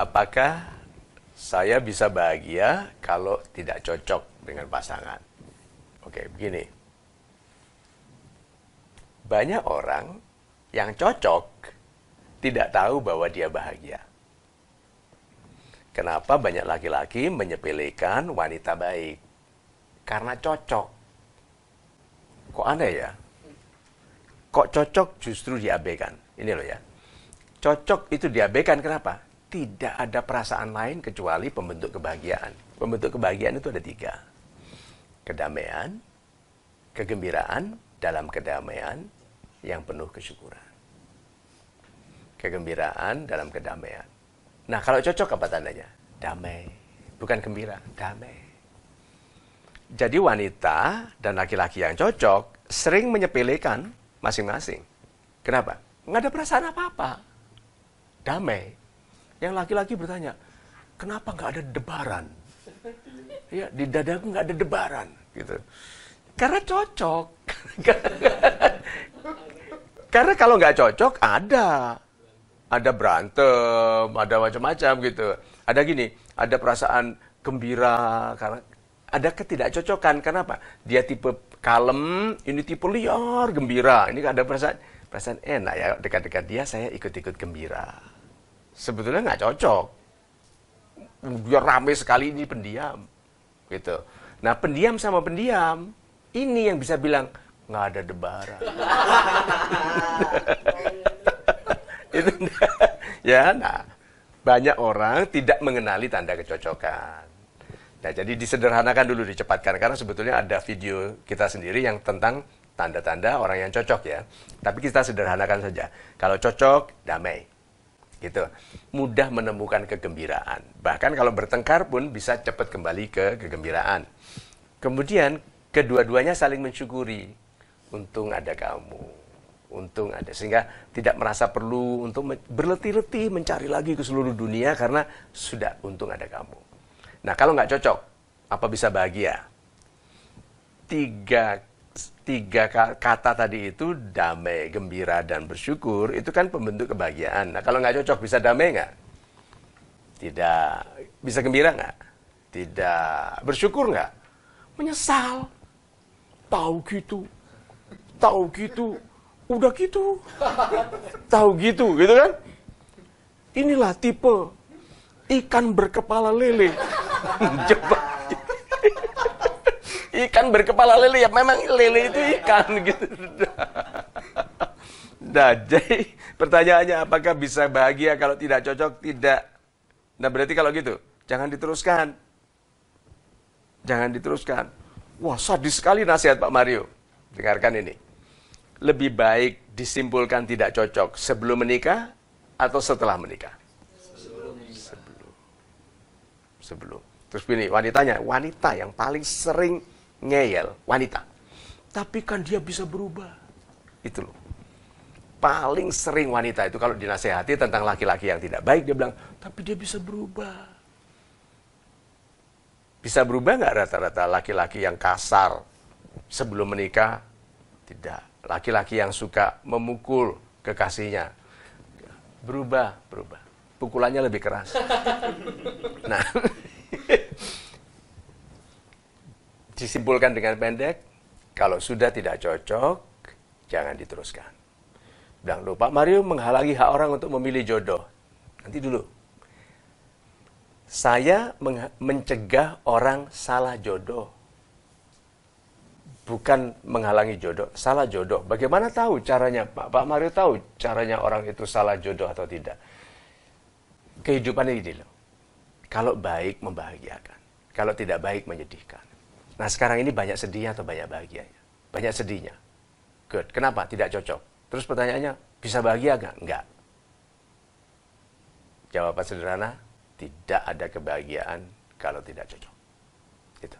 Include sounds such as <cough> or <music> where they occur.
apakah saya bisa bahagia kalau tidak cocok dengan pasangan? Oke, begini. Banyak orang yang cocok tidak tahu bahwa dia bahagia. Kenapa banyak laki-laki menyepelekan wanita baik? Karena cocok. Kok aneh ya? Kok cocok justru diabaikan? Ini loh ya. Cocok itu diabaikan kenapa? Tidak ada perasaan lain kecuali pembentuk kebahagiaan. Pembentuk kebahagiaan itu ada tiga. Kedamaian, kegembiraan dalam kedamaian yang penuh kesyukuran. Kegembiraan dalam kedamaian. Nah, kalau cocok apa tandanya? Damai. Bukan gembira, damai. Jadi wanita dan laki-laki yang cocok sering menyepelekan masing-masing. Kenapa? Nggak ada perasaan apa-apa damai. Yang laki-laki bertanya, kenapa nggak ada debaran? <laughs> Ya, di dadaku nggak ada debaran, gitu. Karena cocok. <laughs> Karena kalau nggak cocok ada, ada berantem, ada macam-macam gitu. Ada gini, ada perasaan gembira karena ada ketidakcocokan. Kenapa? Dia tipe kalem, ini tipe liar, gembira. Ini ada perasaan perasaan enak ya dekat-dekat dia saya ikut-ikut gembira sebetulnya nggak cocok. Dia rame sekali ini pendiam, gitu. Nah pendiam sama pendiam ini yang bisa bilang nggak ada debaran. <laughs> itu ya, nah banyak orang tidak mengenali tanda kecocokan. Nah, jadi disederhanakan dulu, dicepatkan karena sebetulnya ada video kita sendiri yang tentang tanda-tanda orang yang cocok ya. Tapi kita sederhanakan saja. Kalau cocok, damai gitu. Mudah menemukan kegembiraan. Bahkan kalau bertengkar pun bisa cepat kembali ke kegembiraan. Kemudian kedua-duanya saling mensyukuri. Untung ada kamu. Untung ada. Sehingga tidak merasa perlu untuk berletih-letih mencari lagi ke seluruh dunia karena sudah untung ada kamu. Nah kalau nggak cocok apa bisa bahagia? Tiga tiga kata tadi itu damai, gembira, dan bersyukur itu kan pembentuk kebahagiaan. Nah kalau nggak cocok bisa damai nggak? Tidak. Bisa gembira nggak? Tidak. Bersyukur nggak? Menyesal. Tahu gitu. Tahu gitu. Udah gitu. Tahu gitu, gitu kan? Inilah tipe ikan berkepala lele. <laughs> Coba ikan berkepala lele ya memang lele itu ikan <laughs> gitu. Nah, jadi pertanyaannya apakah bisa bahagia kalau tidak cocok? Tidak. Nah, berarti kalau gitu, jangan diteruskan. Jangan diteruskan. Wah, sadis sekali nasihat Pak Mario. Dengarkan ini. Lebih baik disimpulkan tidak cocok sebelum menikah atau setelah menikah? Sebelum. Sebelum. Sebelum. Terus ini wanitanya, wanita yang paling sering ngeyel, wanita. Tapi kan dia bisa berubah. Itu loh. Paling sering wanita itu kalau dinasehati tentang laki-laki yang tidak baik, dia bilang, tapi dia bisa berubah. Bisa berubah nggak rata-rata laki-laki yang kasar sebelum menikah? Tidak. Laki-laki yang suka memukul kekasihnya. Berubah, berubah. Pukulannya lebih keras. Nah, <laughs> disimpulkan dengan pendek, kalau sudah tidak cocok, jangan diteruskan. Bilang, loh Pak Mario menghalangi hak orang untuk memilih jodoh. Nanti dulu. Saya mencegah orang salah jodoh. Bukan menghalangi jodoh, salah jodoh. Bagaimana tahu caranya? Pak, Pak Mario tahu caranya orang itu salah jodoh atau tidak. Kehidupan ini loh. Kalau baik membahagiakan. Kalau tidak baik menyedihkan. Nah sekarang ini banyak sedihnya atau banyak bahagianya? Banyak sedihnya. Good. Kenapa? Tidak cocok. Terus pertanyaannya, bisa bahagia nggak? Enggak. Jawaban sederhana, tidak ada kebahagiaan kalau tidak cocok. Itu.